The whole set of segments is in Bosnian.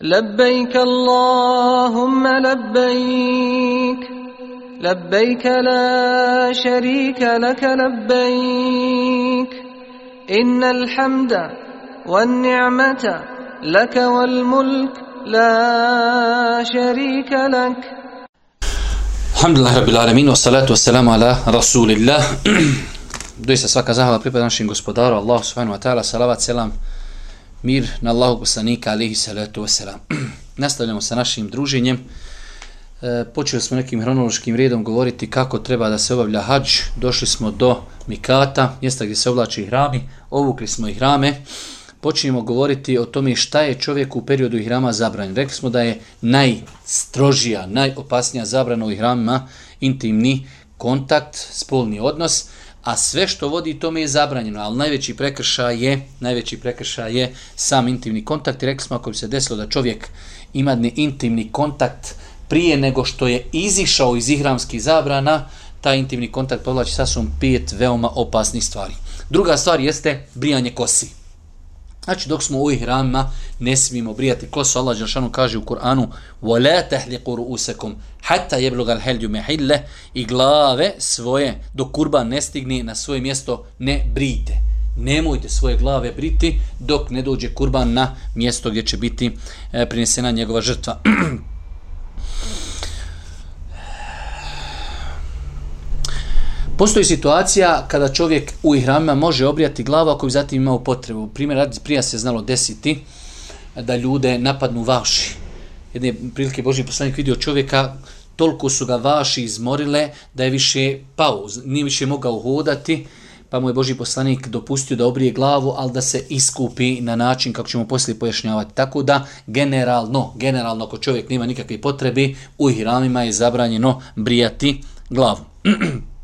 لبيك اللهم لبيك لبيك لا شريك لك لبيك. إن الحمد والنعمة لك والملك لا شريك لك. الحمد لله رب العالمين والصلاة والسلام على رسول الله Doista svaka zahvala pripada našim gospodaru, Allah subhanahu wa ta'ala, salavat, selam, mir na Allahog poslanika, alihi salatu wasalam. Nastavljamo sa našim druženjem. E, počeli smo nekim hronološkim redom govoriti kako treba da se obavlja hađ. Došli smo do Mikata, mjesta gdje se oblači hrami. Ovukli smo i hrame. Počinjemo govoriti o tome šta je čovjek u periodu ihrama zabranjen. Rekli smo da je najstrožija, najopasnija zabrana u ihramima intimni kontakt, spolni odnos a sve što vodi tome je zabranjeno, ali najveći prekršaj je, najveći prekršaj je sam intimni kontakt. I rekli smo ako bi se desilo da čovjek ima ne intimni kontakt prije nego što je izišao iz ihramskih zabrana, taj intimni kontakt povlači sasvom pet veoma opasnih stvari. Druga stvar jeste brijanje kosi. Znači, dok smo u ihramima, ne smijemo brijati kosu. Allah Đelšanu kaže u Kur'anu وَلَا تَحْلِقُ رُؤُسَكُمْ حَتَّى يَبْلُغَ الْحَلْجُ مَحِلَّ I glave svoje, dok kurban ne stigne na svoje mjesto, ne brijte. Nemojte svoje glave briti dok ne dođe kurban na mjesto gdje će biti e, prinesena njegova žrtva. Postoji situacija kada čovjek u ihramima može obrijati glavu ako bi zatim imao potrebu. Primjer, prija se znalo desiti da ljude napadnu vaši. Jedne prilike Božji poslanik vidio čovjeka, toliko su ga vaši izmorile da je više pao, nije više mogao hodati, pa mu je Božji poslanik dopustio da obrije glavu, ali da se iskupi na način kako ćemo poslije pojašnjavati. Tako da, generalno, generalno, ako čovjek nema nikakve potrebe, u ihramima je zabranjeno brijati glavu.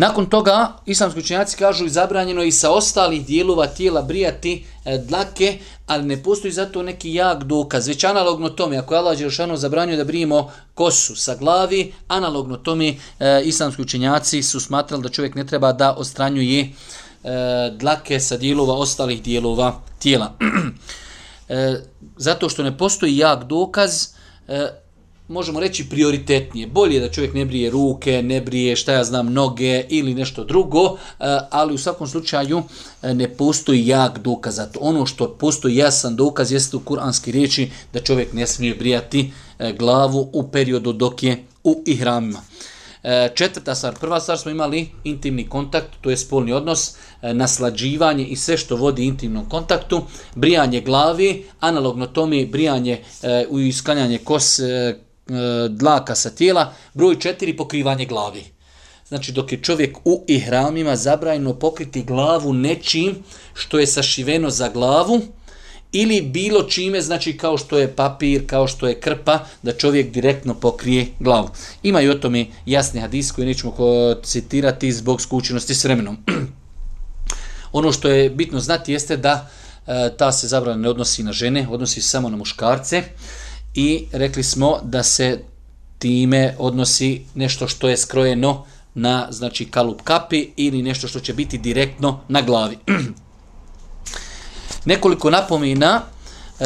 Nakon toga, islamski učenjaci kažu i zabranjeno i sa ostalih dijelova tijela brijati e, dlake, ali ne postoji zato neki jak dokaz. Već analogno tome, ako je Allah Đelšanu zabranio da brijemo kosu sa glavi, analogno tome e, islamski učenjaci su smatrali da čovjek ne treba da ostranjuje e, dlake sa dijelova ostalih dijelova tijela. e, zato što ne postoji jak dokaz, e, možemo reći prioritetnije. Bolje da čovjek ne brije ruke, ne brije šta ja znam noge ili nešto drugo, eh, ali u svakom slučaju eh, ne postoji jak dokaz za to. Ono što postoji jasan dokaz jeste u kuranski riječi da čovjek ne smije brijati eh, glavu u periodu dok je u ihramima. Četvrta stvar, prva stvar smo imali intimni kontakt, to je spolni odnos, naslađivanje i sve što vodi intimnom kontaktu, brijanje glavi, analogno tome brijanje i isklanjanje kos, E, dlaka sa tijela, broj četiri pokrivanje glavi. Znači dok je čovjek u ihramima zabrajno pokriti glavu nečim što je sašiveno za glavu ili bilo čime, znači kao što je papir, kao što je krpa, da čovjek direktno pokrije glavu. Ima i o tome jasni hadis koji nećemo citirati zbog skučenosti s vremenom. ono što je bitno znati jeste da e, ta se zabrana ne odnosi na žene, odnosi samo na muškarce i rekli smo da se time odnosi nešto što je skrojeno na znači kalup kapi ili nešto što će biti direktno na glavi. Nekoliko napomina. E,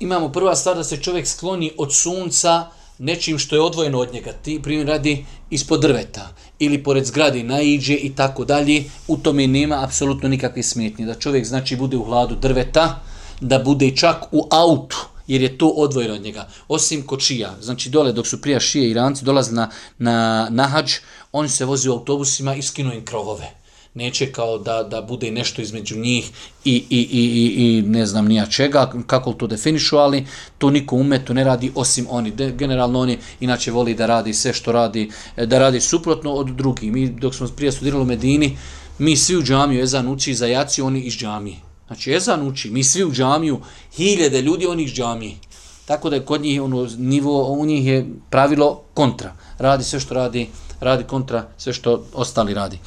imamo prva stvar da se čovjek skloni od sunca nečim što je odvojeno od njega. Ti primjer radi ispod drveta ili pored zgrade naiđe i tako dalje. U tome nema apsolutno nikakve smetnje. Da čovjek znači bude u hladu drveta, da bude čak u autu jer je to odvojeno od njega. Osim kod šija, znači dole dok su prija šije iranci dolazili na, na, na hađ, oni se vozi u autobusima i skinu im krovove. Neće kao da, da bude nešto između njih i, i, i, i, i ne znam nija čega, kako to definišu, ali to niko umetu ne radi osim oni. De, generalno oni inače voli da radi sve što radi, e, da radi suprotno od drugih. Mi dok smo prije studirali u Medini, mi svi u džamiju Ezan uči za jaci, oni iz džamije. Znači, ezan uči, mi svi u džamiju, hiljede ljudi, onih džamije. Tako da je kod njih ono, nivo, u njih je pravilo kontra. Radi sve što radi, radi kontra sve što ostali radi.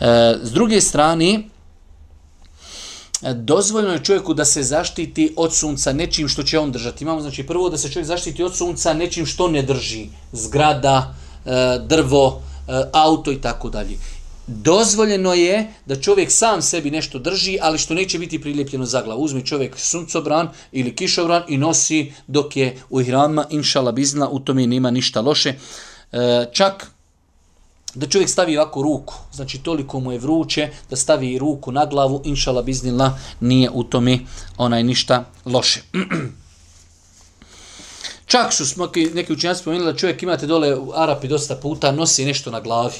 E, s druge strane, dozvoljeno dozvoljno je čovjeku da se zaštiti od sunca nečim što će on držati. Imamo znači prvo da se čovjek zaštiti od sunca nečim što ne drži. Zgrada, e, drvo, e, auto i tako dalje dozvoljeno je da čovjek sam sebi nešto drži, ali što neće biti prilijepljeno za glavu. Uzme čovjek suncobran ili kišobran i nosi dok je u ihrama, inšala bizna, u tome nema ništa loše. E, čak da čovjek stavi ovako ruku, znači toliko mu je vruće, da stavi ruku na glavu, inšala biznila, nije u tome onaj ništa loše. Čak su neki učinjaci spomenuli da čovjek imate dole u Arapi dosta puta, nosi nešto na glavi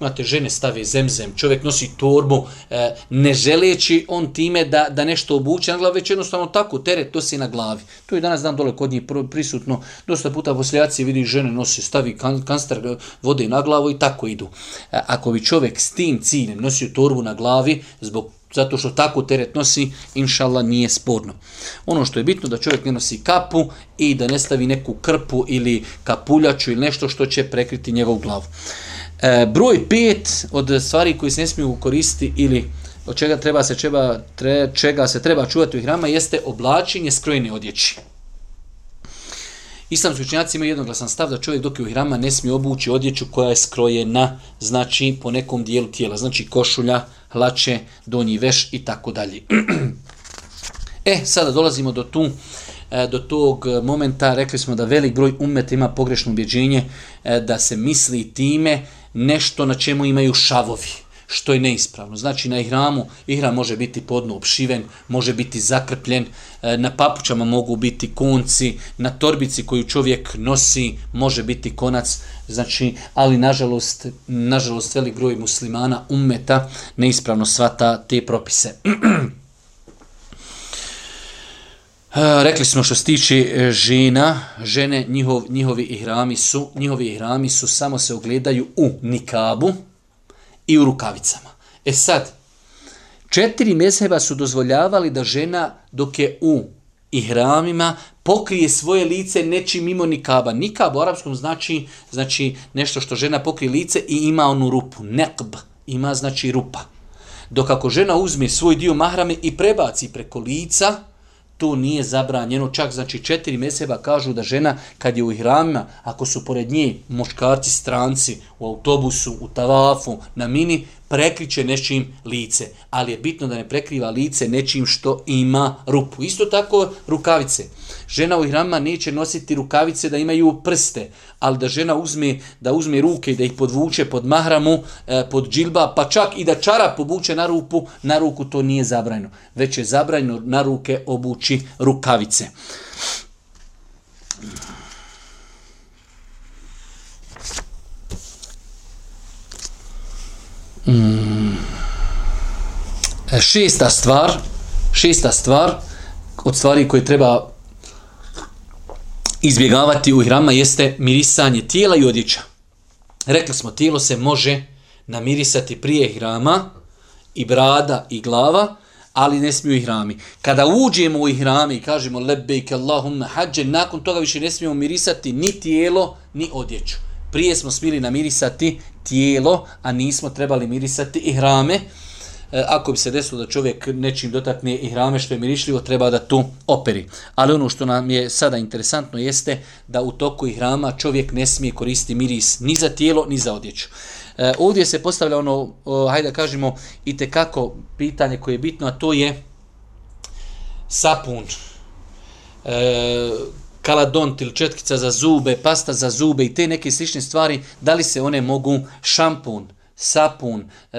imate žene stave zemzem, čovjek nosi torbu, e, ne želeći on time da, da nešto obuče na glavi, već jednostavno tako, teret to se na glavi. To je danas dan dole kod njih prisutno, dosta puta posljedacije vidi žene nosi, stavi kan, kanster e, vode na glavu i tako idu. E, ako bi čovjek s tim ciljem nosio torbu na glavi, zbog zato što tako teret nosi, inšallah nije sporno. Ono što je bitno da čovjek ne nosi kapu i da ne stavi neku krpu ili kapuljaču ili nešto što će prekriti njegovu glavu. E, broj pet od stvari koji se ne smiju koristiti ili od čega treba se čeba, tre, čega se treba čuvati u ihrama jeste oblačenje skrojene odjeći. Islamski učenjaci imaju jednoglasan stav da čovjek dok je u ihrama ne smije obući odjeću koja je skrojena, znači po nekom dijelu tijela, znači košulja, hlače, donji veš i tako dalje. E, sada dolazimo do tu e, do tog momenta rekli smo da velik broj umeta ima pogrešno ubjeđenje e, da se misli time nešto na čemu imaju šavovi što je neispravno. Znači na ihramu, ihram može biti podno opšiven, može biti zakrpljen, e, na papučama mogu biti konci, na torbici koju čovjek nosi može biti konac, znači, ali nažalost, nažalost velik broj muslimana ummeta neispravno svata te propise. E, rekli smo što se tiče e, žena, žene, njihov, njihovi ihrami su, njihovi ihrami su samo se ogledaju u nikabu i u rukavicama. E sad, četiri mezheba su dozvoljavali da žena dok je u ihramima pokrije svoje lice nečim mimo nikaba. Nikab u arapskom znači, znači nešto što žena pokrije lice i ima onu rupu. Nekb ima znači rupa. Dok ako žena uzme svoj dio mahrame i prebaci preko lica, to nije zabranjeno. Čak znači četiri meseba kažu da žena kad je u ihramima, ako su pored nje muškarci stranci u autobusu, u tavafu, na mini, prekriće nečim lice. Ali je bitno da ne prekriva lice nečim što ima rupu. Isto tako rukavice. Žena u ihrama neće nositi rukavice da imaju prste, ali da žena uzme da uzme ruke i da ih podvuče pod mahramu, e, pod džilba, pa čak i da čara pobuče na rupu, na ruku to nije zabrajno. Već je zabrajno na ruke obući rukavice. Mm. E, šesta stvar, šesta stvar od stvari koje treba izbjegavati u hrama jeste mirisanje tijela i odjeća. Rekli smo, tijelo se može namirisati prije ihrama i brada i glava, ali ne smiju ihrami. Kada uđemo u ihrami i kažemo lebejke Allahumma hađe, nakon toga više ne smijemo mirisati ni tijelo, ni odjeću. Prije smo smili namirisati tijelo, a nismo trebali mirisati ihrame. E, ako bi se desilo da čovjek nečim dotakne i hrame što je mirišljivo, treba da tu operi. Ali ono što nam je sada interesantno jeste da u toku i hrama čovjek ne smije koristiti miris ni za tijelo, ni za odjeću. E, ovdje se postavlja ono, o, hajde da kažemo, i te kako pitanje koje je bitno, a to je sapun, e, kaladont ili četkica za zube, pasta za zube i te neke slične stvari, da li se one mogu šampun, sapun, e,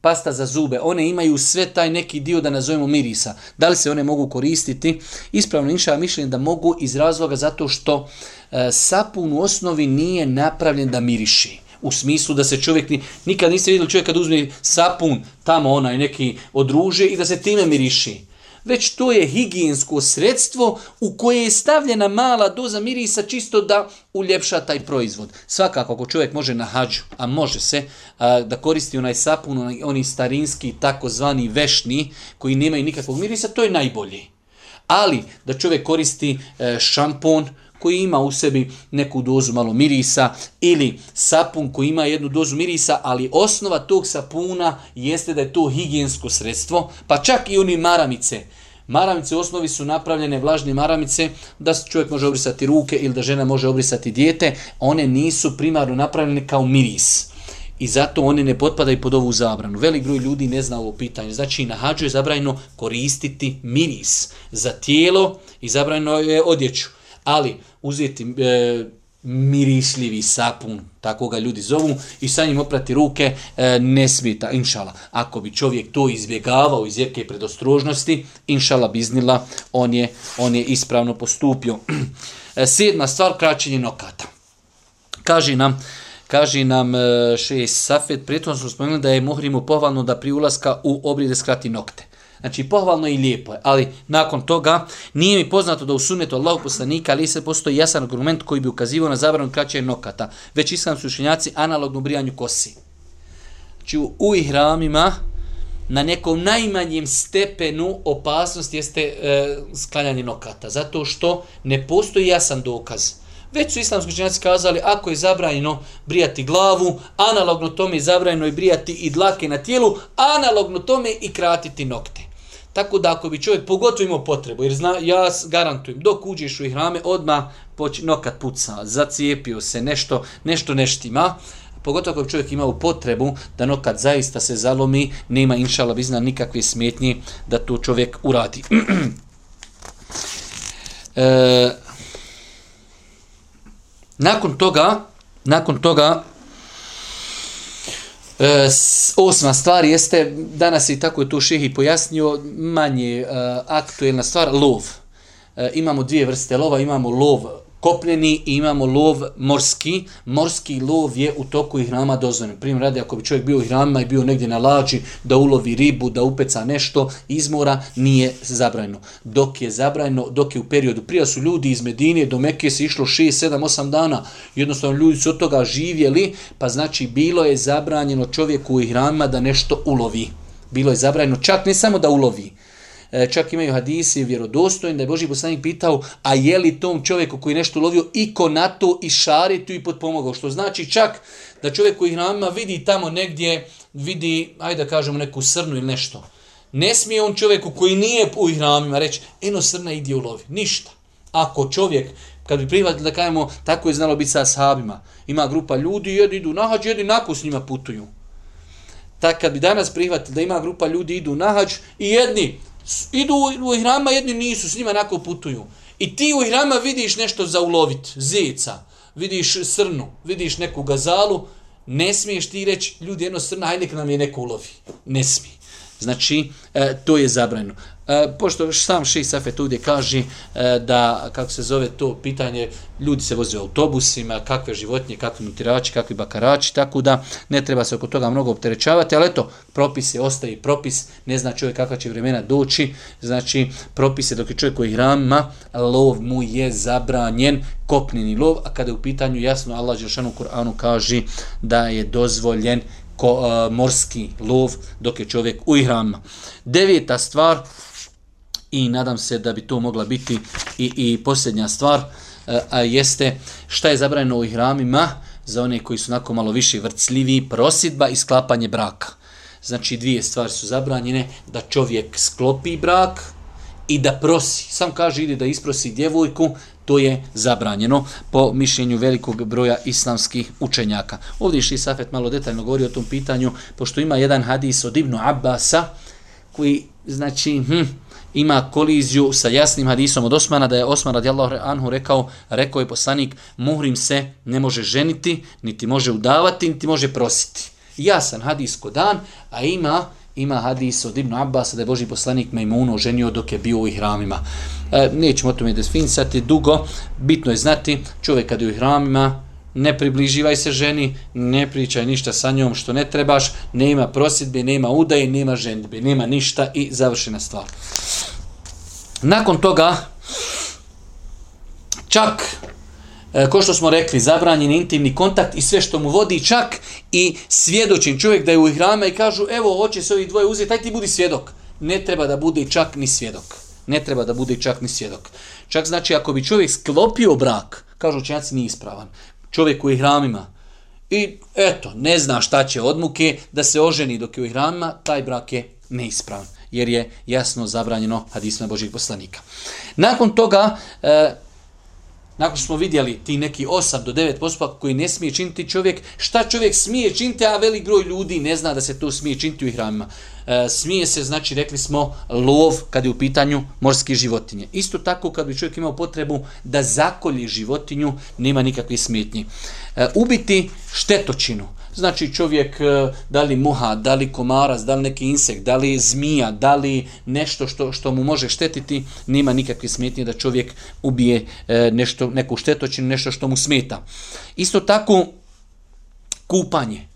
pasta za zube, one imaju sve taj neki dio da nazovemo mirisa. Da li se one mogu koristiti? Ispravno inša mišljenje da mogu iz razloga zato što e, sapun u osnovi nije napravljen da miriši. U smislu da se čovjek, ni, nikad niste vidjeli čovjek kad uzme sapun tamo onaj neki odruže i da se time miriši već to je higijensko sredstvo u koje je stavljena mala doza mirisa čisto da uljepša taj proizvod. Svakako, ako čovjek može na hađu, a može se, a, da koristi onaj sapun, onaj, oni starinski, takozvani vešni, koji nemaju nikakvog mirisa, to je najbolje. Ali da čovjek koristi e, šampon, koji ima u sebi neku dozu malo mirisa ili sapun koji ima jednu dozu mirisa, ali osnova tog sapuna jeste da je to higijensko sredstvo, pa čak i oni maramice. Maramice u osnovi su napravljene vlažne maramice da čovjek može obrisati ruke ili da žena može obrisati dijete. One nisu primarno napravljene kao miris. I zato one ne potpadaju pod ovu zabranu. Velik broj ljudi ne zna ovo pitanje. Znači, na hađu je zabranjeno koristiti miris za tijelo i zabranjeno je odjeću. Ali, uzeti e, mirisljivi sapun, tako ga ljudi zovu, i sa njim oprati ruke, e, ne smijeta, inšala. Ako bi čovjek to izbjegavao iz jerke predostrožnosti, inšala biznila, on je, on je ispravno postupio. E, sedma stvar, kraćenje nokata. Kaže nam, kaže nam e, šest safet, prijetno smo spomenuli da je muhrimu pohvalno da pri ulaska u obride skrati nokte. Znači, pohvalno i lijepo je, ali nakon toga nije mi poznato da u sunnetu Allahu poslanika ali se postoji jasan argument koji bi ukazivao na zabranu kraće nokata, već islamski učenjaci analognu brijanju kosi. Znači, u ihramima na nekom najmanjem stepenu opasnost jeste e, sklanjanje nokata, zato što ne postoji jasan dokaz. Već su islamski učenjaci kazali, ako je zabranjeno brijati glavu, analogno tome je zabranjeno i brijati i dlake na tijelu, analogno tome i kratiti nokte. Tako da ako bi čovjek pogotovo imao potrebu, jer zna, ja garantujem, dok uđeš u ihrame, odmah poč, nokat puca, zacijepio se, nešto, nešto neštima, pogotovo ako bi čovjek imao potrebu da nokat zaista se zalomi, nema inšala bizna nikakve smetnje da to čovjek uradi. e, nakon toga, nakon toga, E, osma stvar jeste, danas i tako je to šehi pojasnio, manje e, aktuelna stvar, lov. E, imamo dvije vrste lova, imamo lov kopneni i imamo lov morski. Morski lov je u toku ihrama dozvoljen. Primjer radi, ako bi čovjek bio u ihrama i bio negdje na lađi da ulovi ribu, da upeca nešto iz mora, nije zabranjeno. Dok je zabranjeno, dok je u periodu prija su ljudi iz Medine do Mekke se išlo 6, 7, 8 dana, jednostavno ljudi su od toga živjeli, pa znači bilo je zabranjeno čovjeku u ihramima da nešto ulovi. Bilo je zabranjeno čak ne samo da ulovi, E, čak imaju hadisi vjerodostojni da je Boži poslanik pitao a je li tom čovjeku koji nešto lovio iko na to i šaritu i potpomogao. Što znači čak da čovjek koji nama vidi tamo negdje, vidi, ajde da kažemo neku srnu ili nešto. Ne smije on čovjeku koji nije u ihramima reći, eno srna idi u lovi. Ništa. Ako čovjek, kad bi prihvatili da kajemo, tako je znalo biti sa ashabima. Ima grupa ljudi, jedni idu na hađ, jedni nako s njima putuju. Tak kad bi danas prihvatili da ima grupa ljudi idu na hađ i jedni idu u ihrama, jedni nisu, s njima nako putuju. I ti u ihrama vidiš nešto za ulovit, zeca, vidiš srnu, vidiš neku gazalu, ne smiješ ti reći, ljudi, jedno srna, hajde nam je neko ulovi. Ne smije. Znači, e, to je zabranjeno. E, pošto sam Šej Safet ovdje kaže e, da, kako se zove to pitanje, ljudi se voze autobusima, kakve životinje, kakvi mutirači, kakvi bakarači, tako da ne treba se oko toga mnogo opterećavati, ali eto, propis je, ostaje propis, ne zna čovjek kakva će vremena doći, znači propis je dok je čovjek koji hrama, lov mu je zabranjen, kopnini lov, a kada je u pitanju jasno Allah Žešanu Kur'anu kaže da je dozvoljen ko, uh, morski lov dok je čovjek u ihrama. Deveta stvar, i nadam se da bi to mogla biti i, i posljednja stvar, e, a jeste šta je zabranjeno u ihramima za one koji su nakon malo više vrcljivi, prosidba i sklapanje braka. Znači dvije stvari su zabranjene, da čovjek sklopi brak i da prosi. Sam kaže ide da isprosi djevojku, to je zabranjeno po mišljenju velikog broja islamskih učenjaka. Ovdje je Safet malo detaljno govori o tom pitanju, pošto ima jedan hadis od Ibnu Abbasa, koji znači hm, ima koliziju sa jasnim hadisom od Osmana, da je Osman radijallahu anhu rekao, rekao je poslanik, muhrim se ne može ženiti, niti može udavati, niti može prositi. Jasan hadis ko dan, a ima ima hadis od Ibn Abbas da je Boži poslanik Mejmunu ženio dok je bio u ihramima. E, nećemo o tome definisati dugo. Bitno je znati, čovjek kad je u ihramima, ne približivaj se ženi, ne pričaj ništa sa njom što ne trebaš, nema prosjedbe, nema udaje, nema ženbe, nema ništa i završena stvar. Nakon toga, čak E, ko što smo rekli, zabranjen intimni kontakt i sve što mu vodi čak i svjedočin čovjek da je u ihrama i kažu evo hoće se ovi dvoje uzeti, taj ti budi svjedok. Ne treba da bude čak ni svjedok. Ne treba da bude čak ni svjedok. Čak znači ako bi čovjek sklopio brak, kažu učenjaci nije ispravan, čovjek u ihramima i eto, ne zna šta će odmuke, da se oženi dok je u ihramima, taj brak je neispravan jer je jasno zabranjeno hadisma Božih poslanika. Nakon toga, e, nakon što smo vidjeli ti neki 8 do 9 postupaka koji ne smije činiti čovjek, šta čovjek smije činiti, a velik broj ljudi ne zna da se to smije činiti u ihramima. E, smije se, znači, rekli smo, lov kad je u pitanju morske životinje. Isto tako kad bi čovjek imao potrebu da zakolji životinju, nema nikakve smetnje. E, ubiti štetočinu. Znači čovjek, e, da li muha, da li komarac, da li neki insekt, da li zmija, da li nešto što, što mu može štetiti, nema nikakve smetnje da čovjek ubije e, nešto, neku štetočinu, nešto što mu smeta. Isto tako, kupanje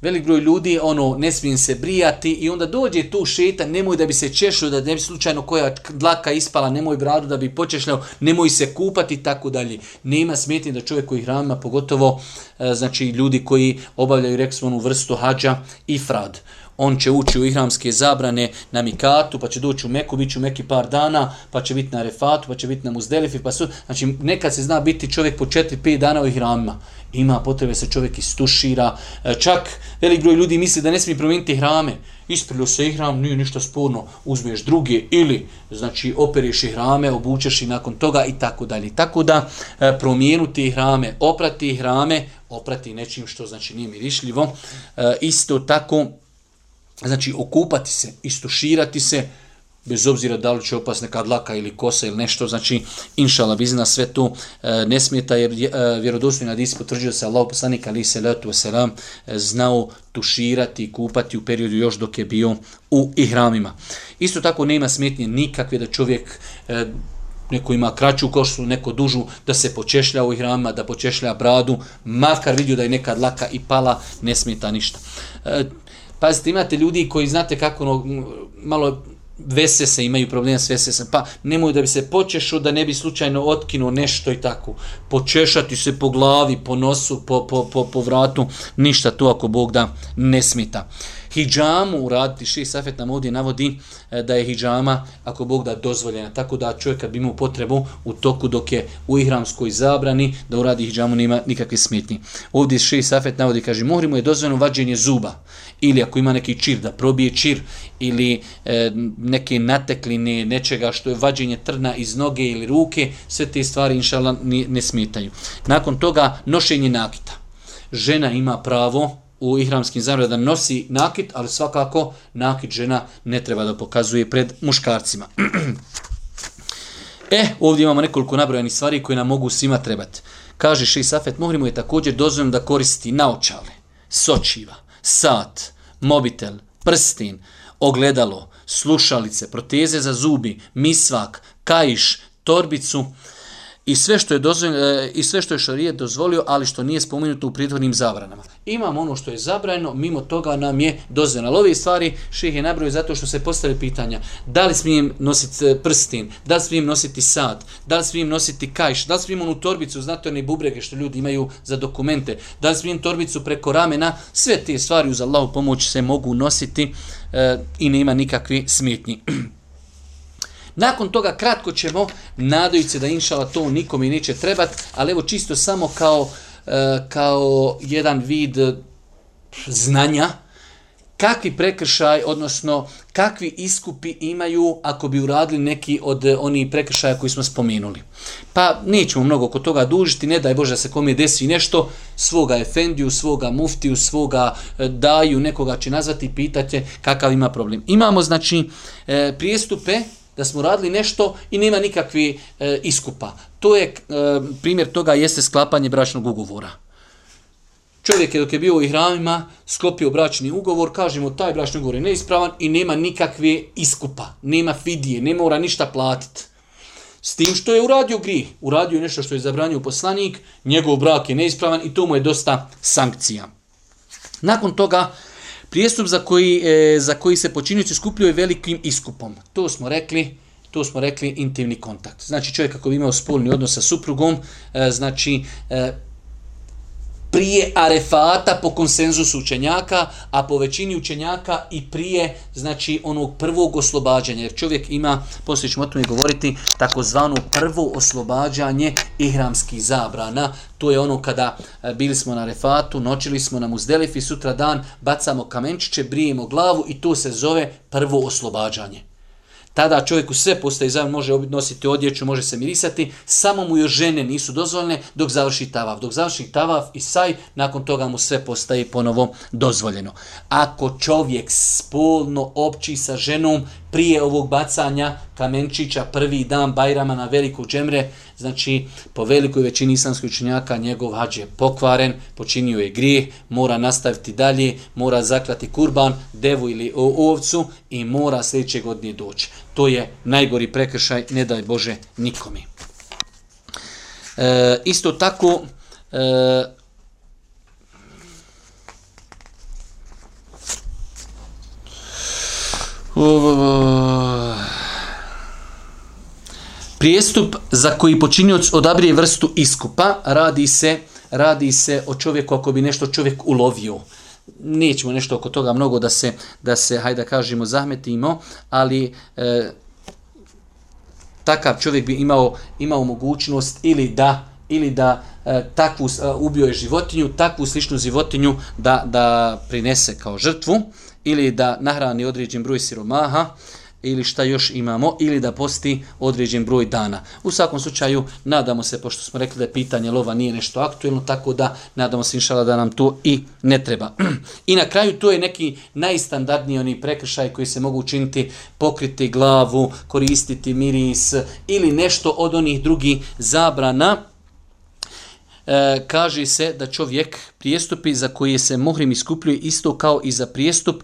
velik broj ljudi ono ne smijem se brijati i onda dođe tu šeta, nemoj da bi se češao, da ne bi slučajno koja dlaka ispala, nemoj bradu da bi počešljao, nemoj se kupati i tako dalje. Nema smetnje da čovjek koji hramima, pogotovo e, znači ljudi koji obavljaju reksmonu vrstu hađa i frad on će ući u ihramske zabrane na Mikatu, pa će doći u Meku, bit će u Meki par dana, pa će biti na Refatu, pa će biti na Muzdelifi, pa su, znači nekad se zna biti čovjek po 4-5 dana u ihramima. Ima potrebe se čovjek istušira, e, čak velik broj ljudi misli da ne smije promijeniti hrame. Isprilio se ihram, nije ništa sporno, uzmeš druge ili znači operiš ihrame, obučeš i nakon toga i tako dalje. Tako da e, promijenuti ihrame, oprati ihrame, oprati nečim što znači nije mirišljivo. E, isto tako znači okupati se, istuširati se, bez obzira da li će opast neka dlaka ili kosa ili nešto, znači inšala bizna sve to e, ne smijeta jer e, vjerodostojni hadis potvrđuje se Allah poslanik ali se letu selam e, znao tuširati i kupati u periodu još dok je bio u ihramima. Isto tako nema smetnje nikakve da čovjek e, neko ima kraću koštu, neko dužu, da se počešlja u ihramima, da počešlja bradu, makar vidio da je neka dlaka i pala, ne smeta ništa. E, Pazite, imate ljudi koji znate kako ono, malo vese se, imaju problema s vese pa nemoj da bi se počešao da ne bi slučajno otkinuo nešto i tako. Počešati se po glavi, po nosu, po, po, po, po vratu, ništa tu ako Bog da ne smita. Hidžamu uraditi, ši Safet nam ovdje navodi e, da je hidžama, ako Bog da, dozvoljena. Tako da čovjek kad bi imao potrebu u toku dok je u ihramskoj zabrani, da uradi hidžamu, nema nikakve smetnje. Ovdje ši Safet navodi, kaže, mohri mu je dozvoljeno vađenje zuba ili ako ima neki čir da probije čir ili e, neke natekline nečega što je vađenje trna iz noge ili ruke, sve te stvari inšala ne, ne smetaju. Nakon toga nošenje nakita. Žena ima pravo u ihramskim zamljama da nosi nakit, ali svakako nakit žena ne treba da pokazuje pred muškarcima. e, ovdje imamo nekoliko nabrojanih stvari koje nam mogu svima trebati. Kaže Šej Safet, mogli je također dozvoljeno da koristi naočale, sočiva, sat, mobitel, prstin, ogledalo, slušalice, proteze za zubi, misvak, kajiš, torbicu, i sve što je dozvoljeno i sve što je šarijet dozvolio, ali što nije spomenuto u prethodnim zabranama. Imam ono što je zabranjeno, mimo toga nam je dozvoljeno. Ali ove stvari ših je nabrojio zato što se postavlja pitanja da li smijem nositi e, prstin, da li smijem nositi sat, da li smijem nositi kajš, da li smijem onu torbicu, znate one bubrege što ljudi imaju za dokumente, da li smijem torbicu preko ramena, sve te stvari uz Allahu pomoć se mogu nositi e, i nema nikakvi smetnji. Nakon toga kratko ćemo, nadajući se da inšala to nikome neće trebati, ali evo čisto samo kao, e, kao jedan vid e, znanja, kakvi prekršaj, odnosno kakvi iskupi imaju ako bi uradili neki od e, onih prekršaja koji smo spomenuli. Pa nećemo mnogo oko toga dužiti, ne daj Bože da se kome desi nešto, svoga efendiju, svoga muftiju, svoga daju, nekoga će nazvati i pitati kakav ima problem. Imamo znači prijestupe da smo radili nešto i nema nikakvi e, iskupa. To je e, primjer toga jeste sklapanje bračnog ugovora. Čovjek je dok je bio u ihramima, sklopio bračni ugovor, kažemo taj bračni ugovor je neispravan i nema nikakve iskupa, nema fidije, ne mora ništa platiti. S tim što je uradio grih, uradio je nešto što je zabranio poslanik, njegov brak je neispravan i to mu je dosta sankcija. Nakon toga, Prijestup za koji, e, za koji se počinioci skupljuje velikim iskupom. To smo rekli, to smo rekli intimni kontakt. Znači čovjek ako bi imao spolni odnos sa suprugom, e, znači e, prije arefata po konsenzusu učenjaka, a po većini učenjaka i prije znači onog prvog oslobađanja. Jer čovjek ima, poslije ćemo o tome govoriti, takozvano prvo oslobađanje ihramskih zabrana. To je ono kada e, bili smo na arefatu, noćili smo na muzdelifi, sutra dan bacamo kamenčiće, brijemo glavu i to se zove prvo oslobađanje tada čovjeku sve postaje zavan, može nositi odjeću, može se mirisati, samo mu još žene nisu dozvoljene dok završi tavaf. Dok završi tavaf i saj, nakon toga mu sve postaje ponovo dozvoljeno. Ako čovjek spolno opći sa ženom prije ovog bacanja kamenčića prvi dan Bajrama na veliku džemre, znači po velikoj većini islamskih učenjaka njegov hađ je pokvaren, počinio je grijeh, mora nastaviti dalje, mora zaklati kurban, devu ili ovcu i mora sljedeće godine doći. To je najgori prekršaj, ne daj Bože nikome. E, isto tako, e, Prijestup za koji počinioc odabrije vrstu iskupa radi se radi se o čovjeku ako bi nešto čovjek ulovio. Nećemo nešto oko toga mnogo da se, da se hajde da kažemo, zahmetimo, ali e, takav čovjek bi imao, imao mogućnost ili da ili da e, takvu e, ubio je životinju, takvu sličnu životinju da, da prinese kao žrtvu ili da nahrani određen broj siromaha ili šta još imamo, ili da posti određen broj dana. U svakom slučaju, nadamo se, pošto smo rekli da je pitanje lova nije nešto aktuelno, tako da nadamo se inšala da nam to i ne treba. I na kraju to je neki najstandardniji oni prekršaj koji se mogu učiniti pokriti glavu, koristiti miris ili nešto od onih drugih zabrana. E, kaže se da čovjek prijestupi za koje se mohrim iskupljuje isto kao i za prijestup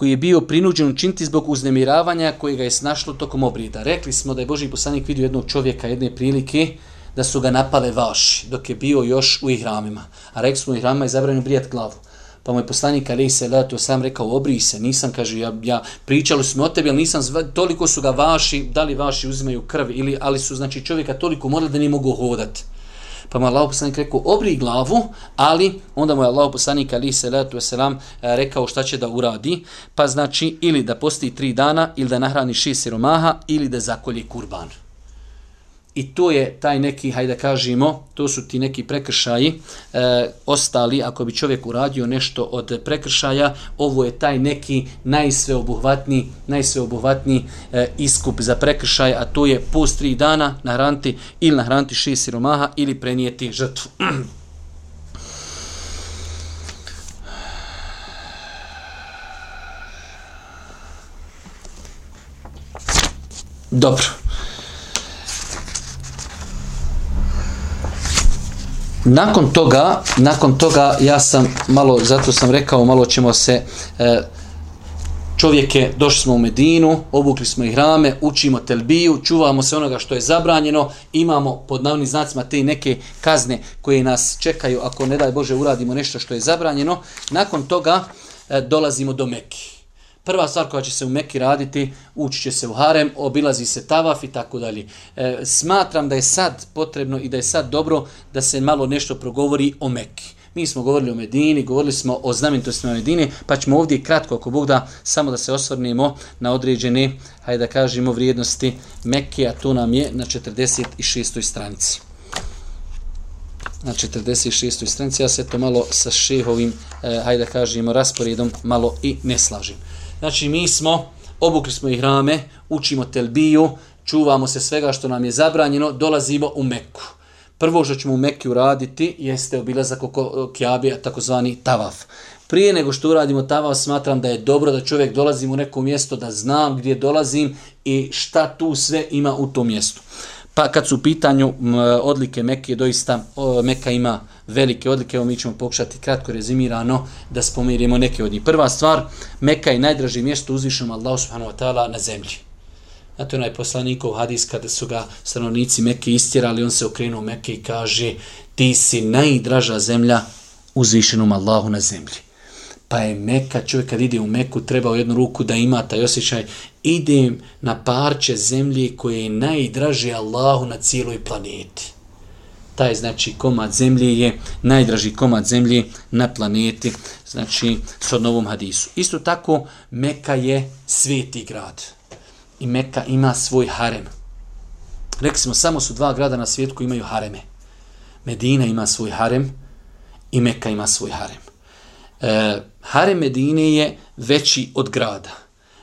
koji je bio prinuđen učiniti zbog uznemiravanja koji ga je snašlo tokom obrida. Rekli smo da je Boži poslanik vidio jednog čovjeka jedne prilike da su ga napale vaši dok je bio još u ihramima. A rekli smo u ihramima je zabranio brijat glavu. Pa mu je poslanik Ali se to sam rekao obri se, nisam kaže ja, ja pričali smo o tebi, ali nisam toliko su ga vaši, da li vaši uzimaju krv ili ali su znači čovjeka toliko morali da ne mogu hodati. Pa mu Allah poslanik rekao, obri glavu, ali onda mu je Allah poslanik ali se letu wasalam rekao šta će da uradi. Pa znači ili da posti tri dana, ili da nahrani šest siromaha, ili da zakolje kurban. I to je taj neki, hajde da kažemo, to su ti neki prekršaji e, ostali, ako bi čovjek uradio nešto od prekršaja, ovo je taj neki najsveobuhvatni, najsveobuhvatni e, iskup za prekršaj, a to je post tri dana nahraniti ili nahraniti šest siromaha ili prenijeti žrtvu. Dobro. Nakon toga, nakon toga ja sam malo, zato sam rekao, malo ćemo se e, čovjeke, došli smo u Medinu, obukli smo ih rame, učimo telbiju, čuvamo se onoga što je zabranjeno, imamo pod navnim znacima te neke kazne koje nas čekaju ako ne daj Bože uradimo nešto što je zabranjeno. Nakon toga e, dolazimo do Mekije. Prva stvar koja će se u Mekki raditi, ući će se u harem, obilazi se tavaf i tako dalje. E, smatram da je sad potrebno i da je sad dobro da se malo nešto progovori o Mekki. Mi smo govorili o Medini, govorili smo o znamenitostima Medini, pa ćemo ovdje kratko, ako Bog da, samo da se osvrnemo na određene, hajde da kažemo, vrijednosti Mekke, a to nam je na 46. stranici. Na 46. stranici, ja se to malo sa šehovim, eh, hajde da kažemo, rasporedom malo i ne slažim. Znači mi smo, obukli smo ih rame, učimo telbiju, čuvamo se svega što nam je zabranjeno, dolazimo u Meku. Prvo što ćemo u Meku uraditi jeste obilazak oko e, Kjabija, takozvani tavaf. Prije nego što uradimo tavaf, smatram da je dobro da čovjek dolazi u neko mjesto, da znam gdje dolazim i šta tu sve ima u tom mjestu. Pa kad su u pitanju odlike Mekke, doista Meka ima velike odlike, evo mi ćemo pokušati kratko rezimirano da spomirimo neke od njih. Prva stvar, Meka je najdraži mjesto uzvišenom Allahu subhanahu wa ta'ala na zemlji. Znate onaj poslanikov hadis kada su ga stanovnici Mekke istjerali, on se okrenuo Mekke i kaže ti si najdraža zemlja uzvišenom Allahu na zemlji. Pa je Meka, čovjek kad ide u Meku, treba u jednu ruku da ima taj osjećaj, idem na parče zemlje koje je najdraže Allahu na cijeloj planeti taj znači komad zemlje je najdraži komad zemlje na planeti, znači s novom hadisu. Isto tako, Meka je sveti grad i Meka ima svoj harem. Rekli smo, samo su dva grada na svijetu koji imaju hareme. Medina ima svoj harem i Meka ima svoj harem. E, harem Medine je veći od grada.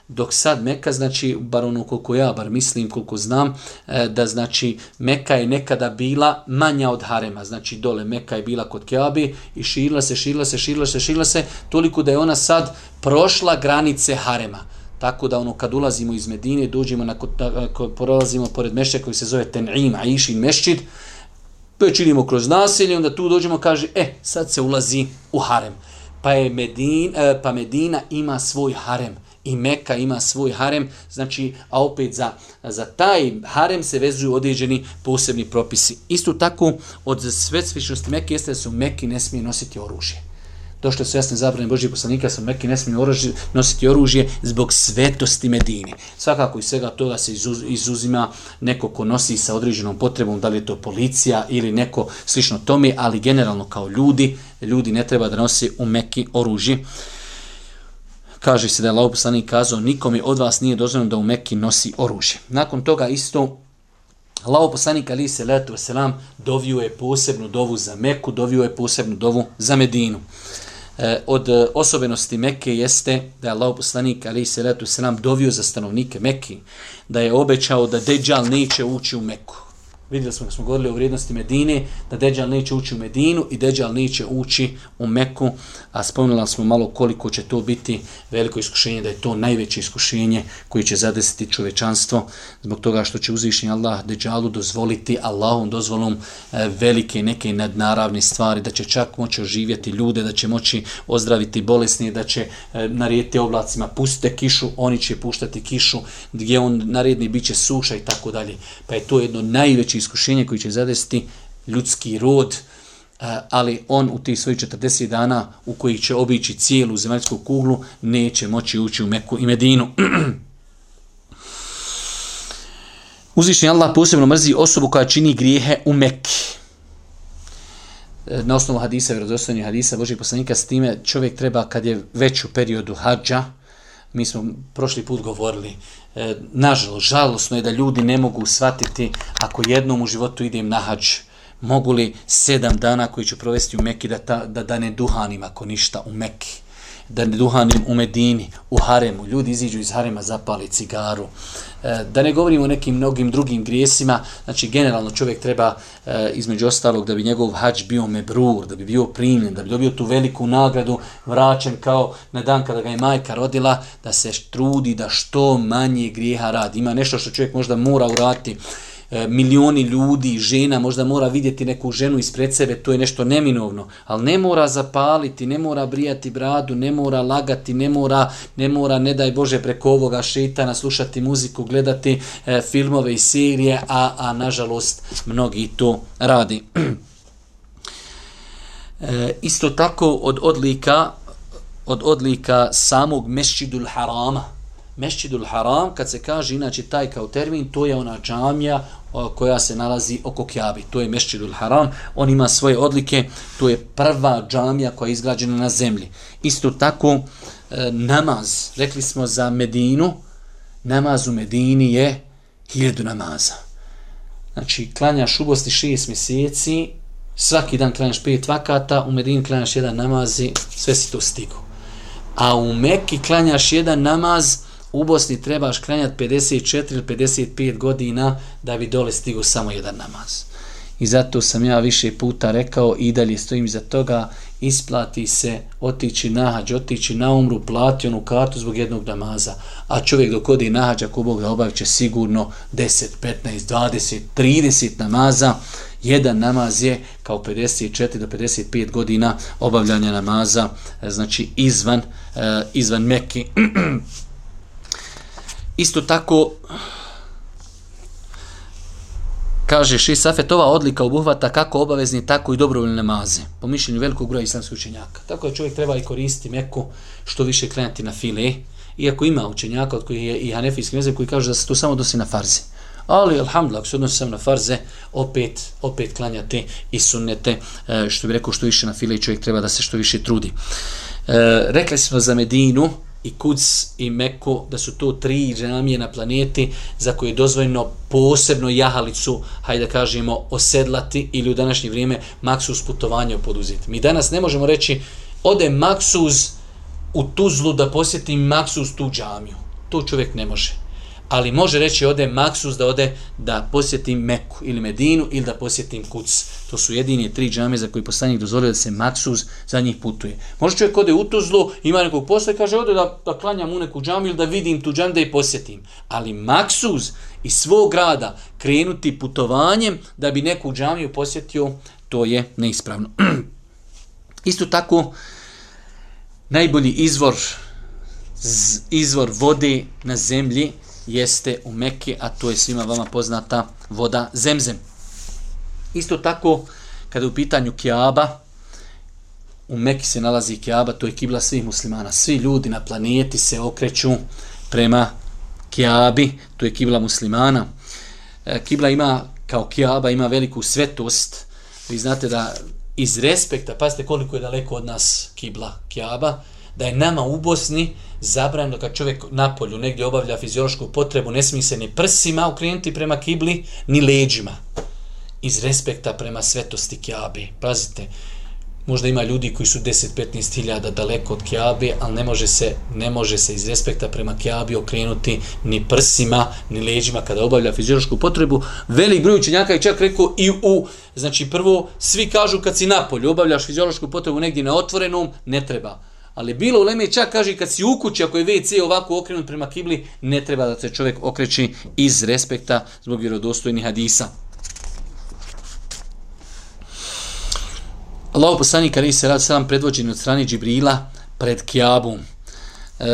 Dok sad Meka, znači, bar ono koliko ja, bar mislim, koliko znam, e, da znači Meka je nekada bila manja od Harema. Znači dole Meka je bila kod Keabi i širila se, širila se, širila se, širila se, toliko da je ona sad prošla granice Harema. Tako da ono kad ulazimo iz Medine, dođemo na kod prolazimo pored mešća koji se zove Ten'im, Aishin mešćid, pa već idemo kroz naselje, onda tu dođemo kaže, e, sad se ulazi u harem. Pa je Medin, e, pa Medina ima svoj harem i Meka ima svoj harem, znači, a opet za, za taj harem se vezuju određeni posebni propisi. Isto tako, od svetsvišnosti Mekke jeste da se u Mekki ne smije nositi oružje došle su jasne zabrane Božijeg poslanika, sa Mekke ne smiju oružje, nositi oružje zbog svetosti Medine. Svakako iz svega toga se izuz, izuzima neko ko nosi sa određenom potrebom, da li je to policija ili neko slično tome, ali generalno kao ljudi, ljudi ne treba da nosi u Mekki oružje. Kaže se da je Allah poslanik kazao, nikome od vas nije dozvoljeno da u Mekki nosi oružje. Nakon toga isto Allaho poslanik ali se letu selam dovio je posebnu dovu za Meku, dovio je posebnu dovu za Medinu. E, od e, osobenosti Mekke jeste da je Allaho poslanik ali se letu selam dovio za stanovnike Mekke, da je obećao da Dejjal neće ući u Meku. Vidjeli smo, smo govorili o vrijednosti Medine, da Deđal neće ući u Medinu i Deđal neće ući u Meku, a spomenuli smo malo koliko će to biti veliko iskušenje, da je to najveće iskušenje koji će zadesiti čovečanstvo, zbog toga što će uzvišnji Allah Deđalu dozvoliti Allahom dozvolom e, velike neke nadnaravne stvari, da će čak moći oživjeti ljude, da će moći ozdraviti bolesnije, da će e, narijeti narediti oblacima pustite kišu, oni će puštati kišu, gdje on naredni bit će suša i tako dalje. Pa je to jedno najveće iskušenje koji će zadesiti ljudski rod, eh, ali on u tih svojih 40 dana u kojih će obići cijelu zemaljsku kuglu neće moći ući u Meku i Medinu. Uzvišnji Allah posebno mrzi osobu koja čini grijehe u Mekki. Eh, na osnovu hadisa, vjerozostavljanja hadisa Božih poslanika, s time čovjek treba kad je već u periodu hađa, mi smo prošli put govorili, e, nažalost, žalosno je da ljudi ne mogu shvatiti ako jednom u životu idem na hađ, mogu li sedam dana koji ću provesti u Meki da, ta, da, da ne duhanim ako ništa u Meki da ne duhanim u Medini, u Haremu, ljudi iziđu iz Harema, zapali cigaru, e, E, da ne govorimo o nekim mnogim drugim grijesima, znači generalno čovjek treba e, između ostalog da bi njegov hađ bio mebrur, da bi bio primljen, da bi dobio tu veliku nagradu, vraćen kao na dan kada ga je majka rodila, da se trudi da što manje grijeha radi. Ima nešto što čovjek možda mora urati, E, milioni ljudi, žena, možda mora vidjeti neku ženu ispred sebe, to je nešto neminovno, ali ne mora zapaliti, ne mora brijati bradu, ne mora lagati, ne mora, ne mora, ne daj Bože, preko ovoga šetana slušati muziku, gledati e, filmove i serije, a, a nažalost mnogi to radi. E, isto tako od odlika od odlika samog mešćidul harama, Mešćidul Haram, kad se kaže inače taj kao termin, to je ona džamija koja se nalazi oko Kjabi. To je Mešćidul Haram. On ima svoje odlike. To je prva džamija koja je izgrađena na zemlji. Isto tako e, namaz. Rekli smo za Medinu. Namaz u Medini je hiljadu namaza. Znači, klanjaš u Bosni šest mjeseci, svaki dan klanjaš pet vakata, u Medini klanjaš jedan namaz i sve si to stigu. A u Mekki klanjaš jedan namaz, u Bosni trebaš klanjati 54 ili 55 godina da bi dole stigu samo jedan namaz. I zato sam ja više puta rekao i dalje stojim za toga, isplati se otići na hađ, otići na umru, plati onu kartu zbog jednog namaza. A čovjek dok odi na hađ, ako Bog da obavit će sigurno 10, 15, 20, 30 namaza. Jedan namaz je kao 54 do 55 godina obavljanja namaza, e, znači izvan, e, izvan Mekke. Isto tako, kaže Ši Safet, ova odlika obuhvata kako obavezni, tako i dobrovoljne namaze, po mišljenju velikog broja islamskih učenjaka. Tako da čovjek treba i koristiti meku što više krenati na file, iako ima učenjaka od kojih je i hanefijski mezeb koji kaže da se to samo dosi na farze. Ali, alhamdulillah, ako se odnosi sam na farze, opet, opet klanjate i sunnete, e, što bi rekao što više na file i čovjek treba da se što više trudi. E, rekli smo za Medinu, i Kuc i Meku, da su to tri džamije na planeti za koje je dozvoljeno posebno jahalicu, hajde da kažemo, osedlati ili u današnje vrijeme maksuz putovanja poduzeti. Mi danas ne možemo reći ode maksuz u Tuzlu da posjeti maksuz tu džamiju. to čovjek ne može. Ali može reći ode maksus da ode da posjetim Meku ili Medinu ili da posjetim Kuc. To su jedini tri džame za koji poslanik dozvolio da se maksus za njih putuje. Može čovjek ode u Tuzlu, ima nekog posla i kaže ode da, da klanjam u neku džamu ili da vidim tu džamu da je posjetim. Ali maksus iz svog grada krenuti putovanjem da bi neku džamiju posjetio, to je neispravno. Isto tako, najbolji izvor izvor vode na zemlji jeste u Mekke, a to je svima vama poznata voda zemzem. Isto tako, kada je u pitanju Kiaba, u Mekke se nalazi Kiaba, to je kibla svih muslimana. Svi ljudi na planeti se okreću prema Kiabi, to je kibla muslimana. E, kibla ima, kao Kiaba, ima veliku svetost. Vi znate da iz respekta, pazite koliko je daleko od nas kibla Kiaba, da je nama u Bosni zabranjeno kad čovjek na polju negdje obavlja fiziološku potrebu, ne smije se ni prsima ukrenuti prema kibli, ni leđima. Iz respekta prema svetosti Kjabe. Pazite, možda ima ljudi koji su 10-15 hiljada daleko od Kjabe, ali ne može, se, ne može se iz respekta prema Kjabi okrenuti ni prsima, ni leđima kada obavlja fiziološku potrebu. Velik broj učenjaka je čak rekao i u, znači prvo, svi kažu kad si na polju, obavljaš fiziološku potrebu negdje na otvorenom, ne treba. Ali bilo u Leme čak kaže kad si u kući, ako je WC ovako okrenut prema kibli, ne treba da se čovjek okreći iz respekta zbog vjerodostojnih hadisa. Allah poslanik Ali se rad sam predvođen od strane Džibrila pred Kjabom. E,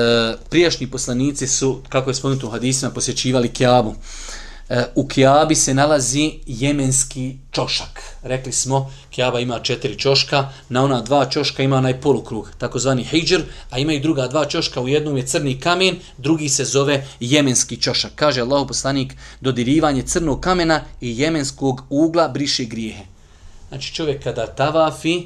prijašnji poslanici su, kako je spomenuto u hadisima, posjećivali Kjabu. E, E, u Kijabi se nalazi jemenski čošak. Rekli smo, Kijaba ima četiri čoška, na ona dva čoška ima onaj polukrug, takozvani hijđr, a ima i druga dva čoška, u jednom je crni kamen, drugi se zove jemenski čošak. Kaže Allah poslanik, dodirivanje crnog kamena i jemenskog ugla briše grijehe. Znači čovjek kada tavafi,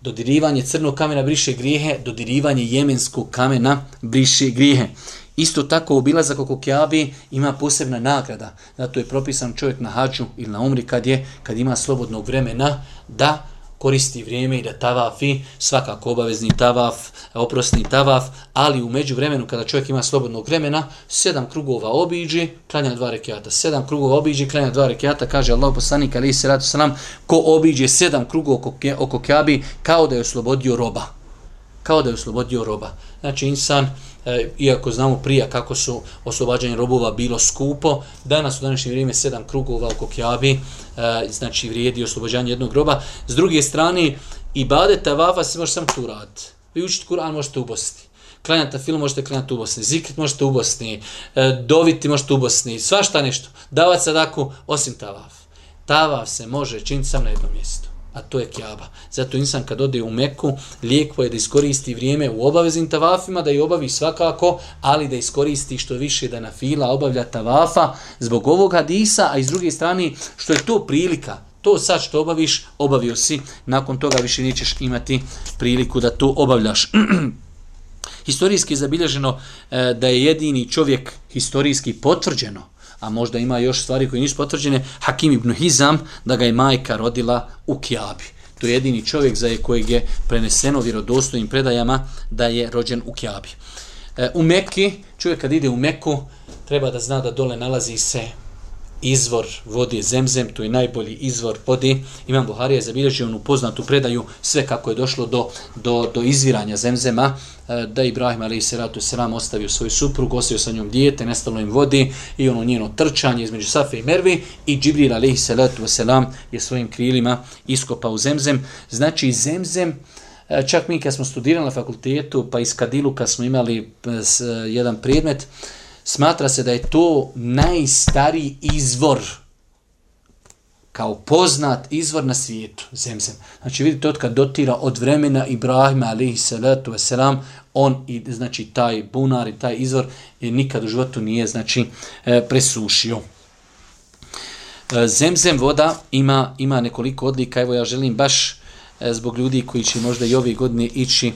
dodirivanje crnog kamena briše grijehe, dodirivanje jemenskog kamena briše grijehe. Isto tako obilazak oko Kjabi ima posebna nagrada. Zato je propisan čovjek na hađu ili na umri kad je, kad ima slobodnog vremena da koristi vrijeme i da tavafi, svakako obavezni tavaf, oprosni tavaf, ali u među vremenu kada čovjek ima slobodnog vremena, sedam krugova obiđi, klanja dva rekiata. Sedam krugova obiđi, klanja dva rekiata, kaže Allah poslanik, ali se ratu nam, ko obiđe sedam krugova oko, oko Kjabi, kao da je oslobodio roba. Kao da je oslobodio roba. Znači, insan, e, iako znamo prija kako su oslobađanje robova bilo skupo, danas u današnje vrijeme sedam krugova oko Kjabi, e, eh, znači vrijedi oslobađanje jednog groba. S druge strane, i bade tavafa se može sam tu raditi. Vi učite Kur'an možete u Bosni. Klanjata film možete klanjati u Bosni. Zikrit možete u Bosni. E, doviti možete u Bosni. Svašta nešto. Davat sadaku osim tavaf. Tavaf se može činiti sam na jednom mjestu a to je kjaba. Zato insan kad ode u Meku, lijepo je da iskoristi vrijeme u obaveznim tavafima, da je obavi svakako, ali da iskoristi što više da na fila obavlja tavafa zbog ovog hadisa, a iz druge strane što je to prilika, to sad što obaviš, obavio si, nakon toga više nećeš imati priliku da to obavljaš. historijski je zabilježeno e, da je jedini čovjek historijski potvrđeno, a možda ima još stvari koje nisu potvrđene, Hakim ibn Hizam, da ga je majka rodila u Kjabi. To je jedini čovjek za kojeg je preneseno vjerodostojnim predajama da je rođen u Kjabi. E, u Mekki, čovjek kad ide u Meku, treba da zna da dole nalazi se izvor vode zemzem, to je najbolji izvor vode. Imam Buharija je zabilježio onu poznatu predaju sve kako je došlo do, do, do izviranja zemzema, e, da Ibrahim ali se ratu selam ostavio svoju suprugu, ostavio sa njom dijete, nestalo im vodi i ono njeno trčanje između Safe i Mervi i Džibril alaihi salatu selam je svojim krilima iskopao zemzem. Znači zemzem, e, čak mi kad smo studirali na fakultetu, pa iz Kadiluka smo imali e, jedan predmet, smatra se da je to najstariji izvor kao poznat izvor na svijetu, zemzem. Znači vidite, od kad dotira od vremena Ibrahima, alihi salatu wasalam, on i znači taj bunar i taj izvor je nikad u životu nije znači e, presušio. E, zemzem voda ima ima nekoliko odlika, evo ja želim baš e, zbog ljudi koji će možda i ove godine ići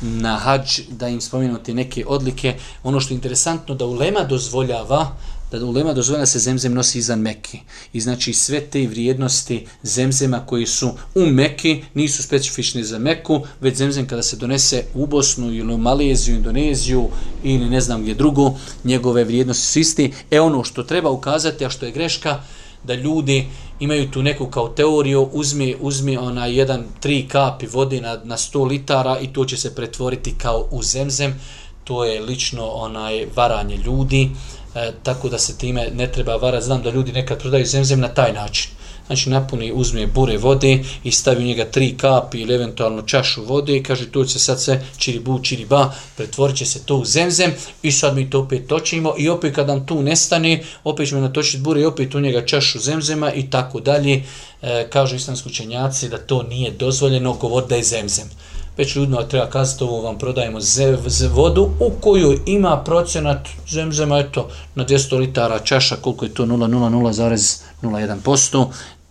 na hađ da im spomenuti neke odlike. Ono što je interesantno da ulema dozvoljava da ulema dozvoljena da se zemzem nosi izan Mekke. I znači sve te vrijednosti zemzema koji su u Mekke nisu specifični za Meku, već zemzem kada se donese u Bosnu ili u Maleziju, Indoneziju ili ne znam gdje drugo, njegove vrijednosti su isti. E ono što treba ukazati, a što je greška, da ljudi imaju tu neku kao teoriju, uzmi, uzmi ona jedan, tri kapi vode na, na 100 litara i to će se pretvoriti kao u zemzem. To je lično onaj varanje ljudi e, tako da se time ne treba varati. Znam da ljudi nekad prodaju zemzem na taj način. Znači napuni, uzme bure vode i stavi u njega tri kapi ili eventualno čašu vode i kaže to će sad se čiribu, čiriba, pretvorit će se to u zemzem i sad mi to opet točimo i opet kad nam tu nestane, opet ćemo natočiti bure i opet u njega čašu zemzema i tako dalje. E, kažu islamski učenjaci da to nije dozvoljeno govor da je zemzem već ljudima treba kazati ovo vam prodajemo zev, zev, vodu u koju ima procenat zemzema, eto, na 200 litara čaša, koliko je to 0,00,01%,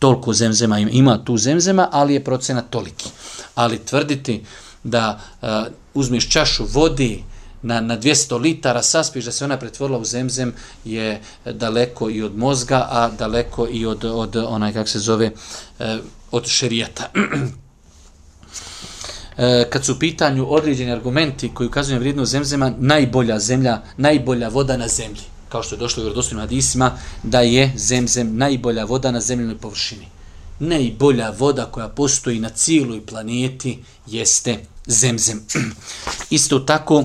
toliko zemzema ima, ima tu zemzema, ali je procenat toliki. Ali tvrditi da e, uh, uzmiš čašu vodi na, na 200 litara, saspiš da se ona pretvorila u zemzem, je daleko i od mozga, a daleko i od, od onaj, kak se zove, uh, od šerijata. E, kad su u pitanju određeni argumenti koji ukazuju vrijednost zemzema, najbolja zemlja, najbolja voda na zemlji, kao što je došlo u vjerodostojnim hadisima, da je zemzem najbolja voda na zemljenoj površini. Najbolja voda koja postoji na cijeloj planeti jeste zemzem. Isto tako,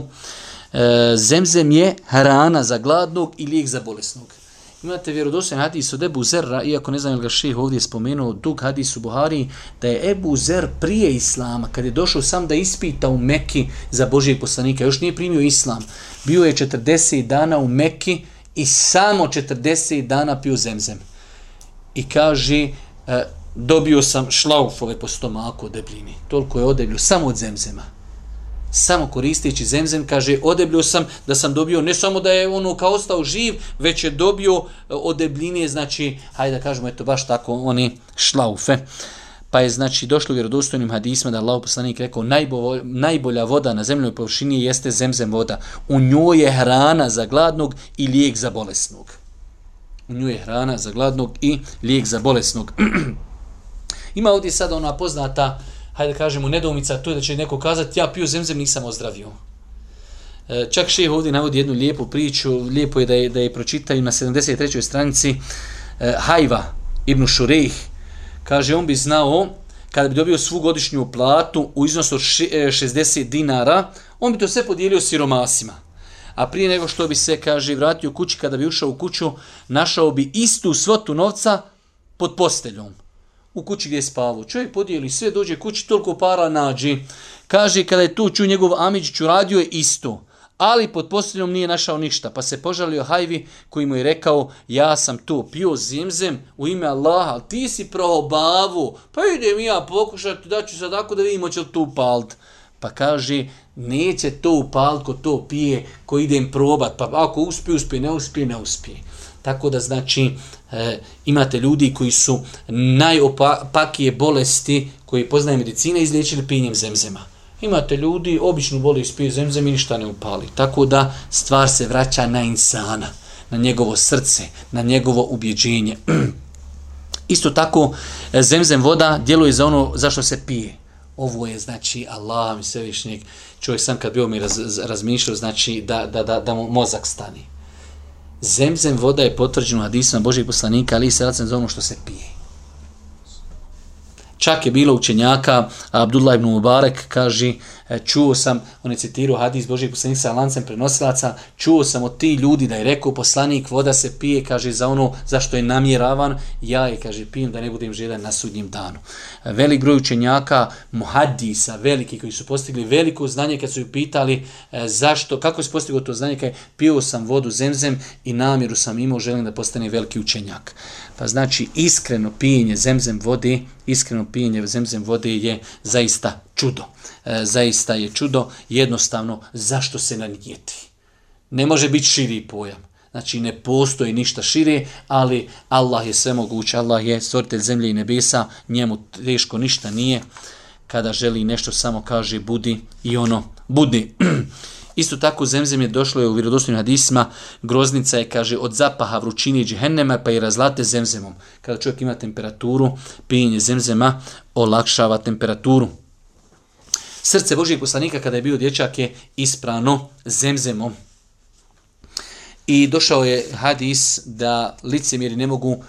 zemzem je hrana za gladnog i lijek za bolesnog. Imate vjerodostojan hadis od Ebu Zerra, iako ne znam ili ga ših ovdje spomenuo, dug hadis u Buhari, da je Ebu Zer prije Islama, kad je došao sam da ispita u Mekki za Božijeg poslanika, još nije primio Islam, bio je 40 dana u Mekki i samo 40 dana pio zemzem. I kaže, e, dobio sam šlaufove po stomaku od debljini. Toliko je odeblju, samo od zemzema samo koristeći zemzem, kaže, odeblio sam da sam dobio, ne samo da je ono kao ostao živ, već je dobio e, od debljine, znači, hajde da kažemo, eto baš tako, oni šlaufe. Pa je, znači, došlo u vjerodostojnim hadisma da Allah poslanik rekao, najbolja, najbolja voda na zemljoj površini jeste zemzem voda. U njoj je hrana za gladnog i lijek za bolesnog. U njoj je hrana za gladnog i lijek za bolesnog. Ima ovdje sada ona poznata hajde da kažemo, nedoumica, to je da će neko kazati, ja pio zemzem, nisam ozdravio. E, čak šeh ovdje navodi jednu lijepu priču, lijepo je da je, da je pročitaju na 73. stranici e, Hajva ibn Šurejh, kaže, on bi znao, kada bi dobio svu godišnju platu u iznosu od 60 e, dinara, on bi to sve podijelio siromasima. A prije nego što bi se, kaže, vratio kući, kada bi ušao u kuću, našao bi istu svotu novca pod posteljom u kući gdje je spavao. Čovjek podijeli sve, dođe kući, toliko para nađi. Kaže, kada je tu čuo njegov Amidžić, uradio je isto. Ali pod posteljom nije našao ništa. Pa se požalio Hajvi koji mu je rekao, ja sam tu pio zimzem u ime Allaha, ali ti si pravo bavu. Pa idem ja pokušati, da ću sad ako da vidimo će li tu upalt. Pa kaže, neće to upalit ko to pije, ko idem probat. Pa ako uspije, uspije, ne uspije, ne uspije. Tako da znači e, imate ljudi koji su najopakije bolesti koji poznaje medicina izliječili pinjem zemzema. Imate ljudi, običnu bolest pije zemzem i ništa ne upali. Tako da stvar se vraća na insana, na njegovo srce, na njegovo ubjeđenje. Isto tako, e, zemzem voda djeluje za ono zašto se pije. Ovo je, znači, Allah mi svevišnjeg, čovjek sam kad bio mi raz, razmišljao, znači, da, da, da, da mu mozak stani zemzem voda je potvrđena hadisima Božih poslanika, ali se za ono što se pije. Čak je bilo učenjaka, Abdullah ibn Mubarak kaže, E, čuo sam, on je citirao hadis Božijeg poslanika sa lancem prenosilaca, čuo sam od ti ljudi da je rekao poslanik, voda se pije, kaže, za ono zašto je namjeravan, ja je, kaže, pijem da ne budem žedan na sudnjem danu. E, velik broj učenjaka, muhadisa, veliki, koji su postigli veliko znanje, kad su ju pitali e, zašto, kako se postiglo to znanje, kaj pio sam vodu zemzem i namjeru sam imao, želim da postane veliki učenjak. Pa znači, iskreno pijenje zemzem vode, iskreno pijenje zemzem vode je zaista čudo. E, zaista je čudo, jednostavno, zašto se nanijeti? Ne može biti širi pojam. Znači, ne postoji ništa šire, ali Allah je sve moguć, Allah je stvoritelj zemlje i nebesa, njemu teško ništa nije. Kada želi nešto, samo kaže budi i ono budi. Isto tako zemzem je došlo je u vjerodostojnim hadisima, groznica je, kaže, od zapaha vrućine i džihennema, pa i razlate zemzemom. Kada čovjek ima temperaturu, pijenje zemzema olakšava temperaturu. Srce Božijeg poslanika kada je bio dječak je isprano zemzemom. I došao je hadis da licemjeri ne mogu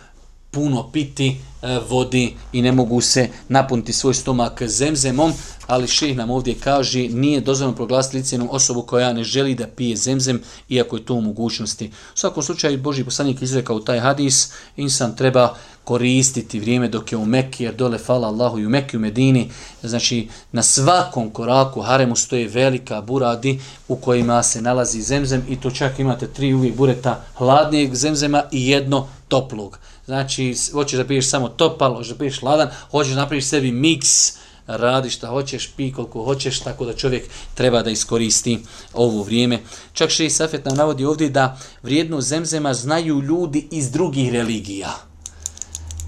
puno piti e, vodi i ne mogu se napuniti svoj stomak zemzemom, ali ših nam ovdje kaže nije dozvoljeno proglasiti licenom osobu koja ne želi da pije zemzem, iako je to u mogućnosti. U svakom slučaju Boži poslanik izrekao taj hadis, insan treba koristiti vrijeme dok je u Mekki, jer dole fala Allahu i u Mekki u Medini, znači na svakom koraku haremu stoje velika buradi u kojima se nalazi zemzem i to čak imate tri uvijek bureta hladnijeg zemzema i jedno toplog. Znači, hoćeš da piješ samo topal, hoćeš da piješ ladan, hoćeš da napraviš sebi miks, radi šta hoćeš, pi koliko hoćeš, tako da čovjek treba da iskoristi ovo vrijeme. Čak še i Safet nam navodi ovdje da vrijednu zemzema znaju ljudi iz drugih religija.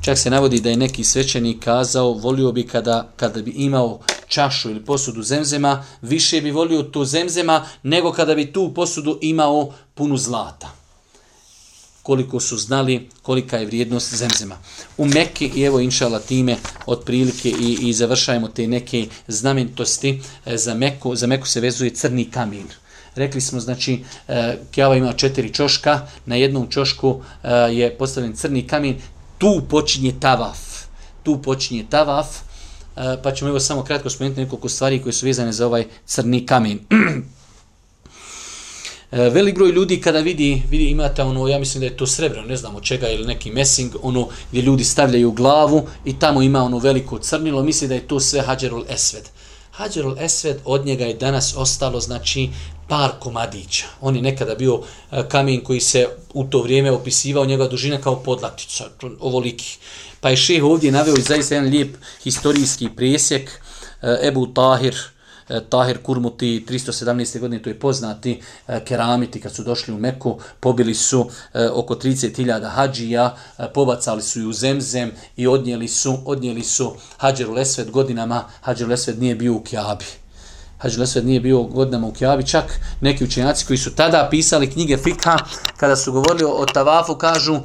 Čak se navodi da je neki svećenik kazao, volio bi kada, kada bi imao čašu ili posudu zemzema, više bi volio tu zemzema nego kada bi tu posudu imao punu zlata koliko su znali kolika je vrijednost zemzema. U Mekke, i evo inšala time, otprilike i, i završajemo te neke znamenitosti, e, za Meku, za Meku se vezuje crni kamin. Rekli smo, znači, e, Kjava ima četiri čoška, na jednom čošku e, je postavljen crni kamin, tu počinje tavaf. Tu počinje tavaf, pa ćemo evo samo kratko spomenuti nekoliko stvari koje su vezane za ovaj crni kamin. E, velik broj ljudi kada vidi, vidi imate ono, ja mislim da je to srebro, ne znam od čega, ili neki mesing, ono gdje ljudi stavljaju glavu i tamo ima ono veliko crnilo, misli da je to sve Hadjerul Esved. Hadjerul Esved od njega je danas ostalo, znači, par komadića. On je nekada bio e, kamen koji se u to vrijeme opisivao njega dužina kao podlatica, ovoliki. Pa je šeh ovdje naveo i zaista jedan lijep historijski presjek, e, Ebu Tahir, E, Tahir Kurmuti 317. godine, to je poznati e, keramiti kad su došli u Meku, pobili su e, oko 30.000 hađija, pobacali su ju u zemzem i odnijeli su, odnijeli su hađeru lesved godinama, hađeru lesved nije bio u Kjabi. Hađi Lesved nije bio godinama u Kjavi, čak neki učenjaci koji su tada pisali knjige Fikha, kada su govorili o tavafu, kažu e,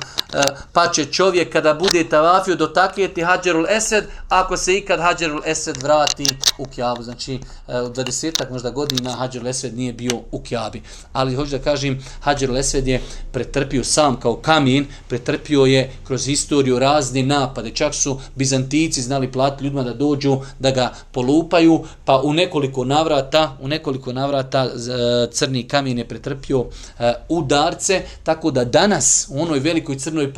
pa će čovjek kada bude tavafio dotakljeti Hađerul Esed, ako se ikad Hađerul Esed vrati u Kjavu. Znači, e, u 20 možda godina Hađerul Esed nije bio u Kjavi. Ali hoću da kažem, Hađerul Esed je pretrpio sam kao kamin, pretrpio je kroz istoriju razni napade. Čak su Bizantici znali platiti ljudima da dođu, da ga polupaju, pa u nekoliko navrata navrata, u nekoliko navrata e, crni kamen je pretrpio e, udarce, tako da danas u onoj velikoj crnoj, e,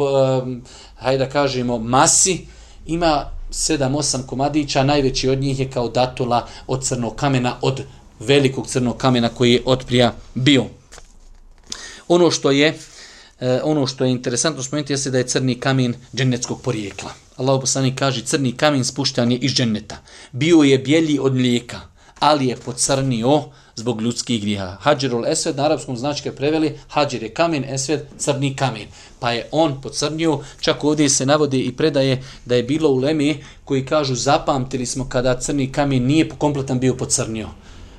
hajde da kažemo, masi, ima 7-8 komadića, najveći od njih je kao datula od crnog kamena, od velikog crnog kamena koji je otprija bio. Ono što je ono što je interesantno spomenuti jeste da je crni kamen dženetskog porijekla. Allah poslanik kaže crni kamen spuštan je iz dženneta. Bio je bjelji od mlijeka ali je pocrnio zbog ljudskih griha. Hadžerul Esved na arapskom značke preveli, Hadžer je kamen, Esved crni kamen. Pa je on pocrnio, čak ovdje se navodi i predaje da je bilo u Lemi koji kažu zapamtili smo kada crni kamen nije kompletan bio pocrnio.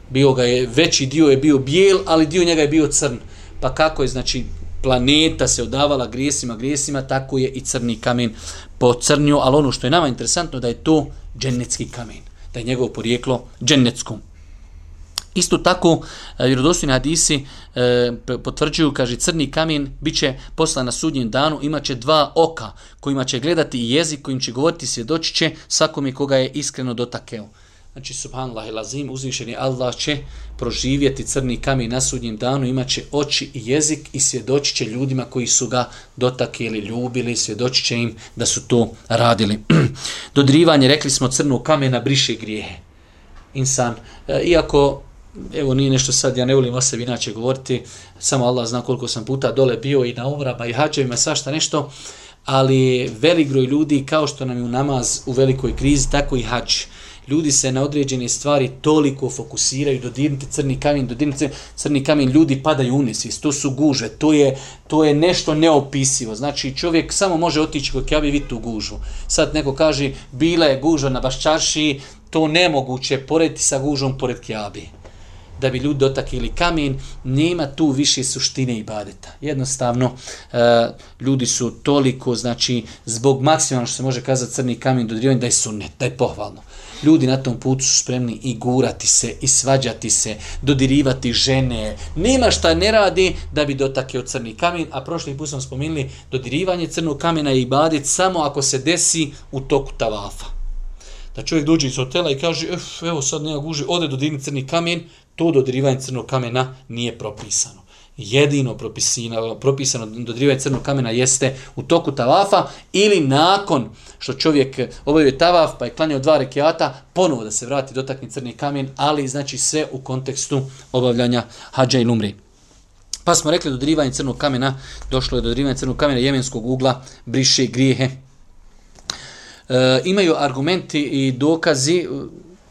Bio ga je, veći dio je bio bijel, ali dio njega je bio crn. Pa kako je, znači, planeta se odavala grijesima, grijesima, tako je i crni kamen pocrnio, ali ono što je nama interesantno da je to dženecki kamen da je njegovo porijeklo džennetsko. Isto tako, e, vjerodostojni hadisi e, potvrđuju, kaže, crni kamen bit će poslan na sudnjem danu, imaće dva oka kojima će gledati i jezik, kojim će govoriti svjedoći će svakom koga je iskreno dotakeo. Znači, subhanallah i lazim, uzvišeni Allah će proživjeti crni kamen na sudnjem danu, imaće oči i jezik i svjedoći će ljudima koji su ga dotakili, ljubili, svjedoći će im da su to radili. Dodrivanje, rekli smo, crnu kamena briše grijehe. Insan, e, iako, evo nije nešto sad, ja ne volim o sebi inače govoriti, samo Allah zna koliko sam puta dole bio i na umrama i hađevima, svašta nešto, ali velik broj ljudi, kao što nam je u namaz u velikoj krizi, tako i hađi ljudi se na određene stvari toliko fokusiraju, dodirnite crni kamen, dodirnite crni kamen, ljudi padaju u to su guže, to je, to je nešto neopisivo. Znači čovjek samo može otići kod kjavi vidjeti tu gužu. Sad neko kaže, bila je guža na baščarši, to nemoguće porediti sa gužom pored kjabi. da bi ljudi dotakili kamen, nema tu više suštine i badeta. Jednostavno, e, ljudi su toliko, znači, zbog maksimalno što se može kazati crni kamen dodirivanje, da je sunnet, da je pohvalno. Ljudi na tom putu su spremni i gurati se, i svađati se, dodirivati žene. Nema šta ne radi da bi dotakio crni kamen, a prošli put smo spomenuli dodirivanje crnog kamena i badit samo ako se desi u toku tavafa. Da čovjek dođe iz hotela i kaže, evo sad nema guži, ode dodirni crni kamen, to dodirivanje crnog kamena nije propisano jedino propisano, propisano dodirivanje crnog kamena jeste u toku tavafa ili nakon što čovjek obavio tavaf pa je klanjao dva rekiata, ponovo da se vrati dotakni crni kamen, ali znači sve u kontekstu obavljanja hađa i lumri. Pa smo rekli dodirivanje crnog kamena, došlo je dodirivanje crnog kamena jemenskog ugla, briše grijehe. E, imaju argumenti i dokazi e,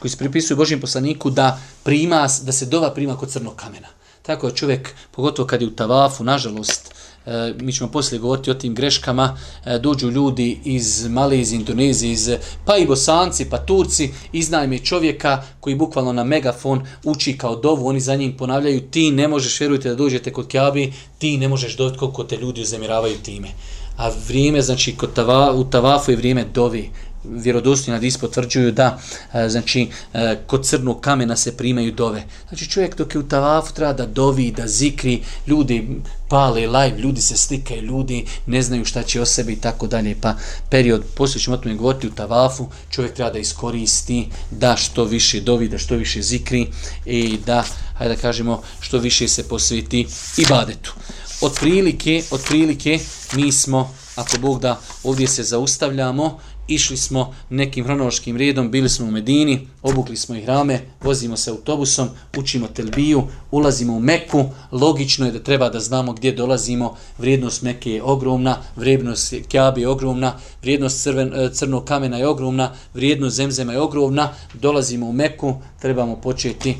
koji se pripisuju Božijem poslaniku da prima, da se dova prima kod crnog kamena. Tako je čovjek, pogotovo kad je u tavafu, nažalost, e, mi ćemo poslije govoriti o tim greškama, e, dođu ljudi iz Malezije, Indonezije, iz, pa i Bosanci, pa Turci, iznajme čovjeka koji bukvalno na megafon uči kao dovu, oni za njim ponavljaju, ti ne možeš, vjerujte da dođete kod Kjabi, ti ne možeš doći koliko te ljudi uzemiravaju time. A vrijeme, znači, kod tava, u tavafu je vrijeme dovi, vjerodostojni hadis potvrđuju da e, znači e, kod crnog kamena se primaju dove. Znači čovjek dok je u tavafu treba da dovi, da zikri, ljudi pale live, ljudi se slikaju, ljudi ne znaju šta će o sebi i tako dalje. Pa period, poslije ćemo o tome govoriti u tavafu, čovjek treba da iskoristi da što više dovi, da što više zikri i da, hajde da kažemo, što više se posveti i badetu. Od prilike, od prilike mi smo, ako Bog da, ovdje se zaustavljamo, išli smo nekim hronološkim redom, bili smo u Medini, obukli smo ih rame, vozimo se autobusom, učimo telbiju, ulazimo u Meku, logično je da treba da znamo gdje dolazimo, vrijednost Meke je ogromna, vrijednost Kjabe je ogromna, vrijednost crven, e, crnog kamena je ogromna, vrijednost zemzema je ogromna, dolazimo u Meku, trebamo početi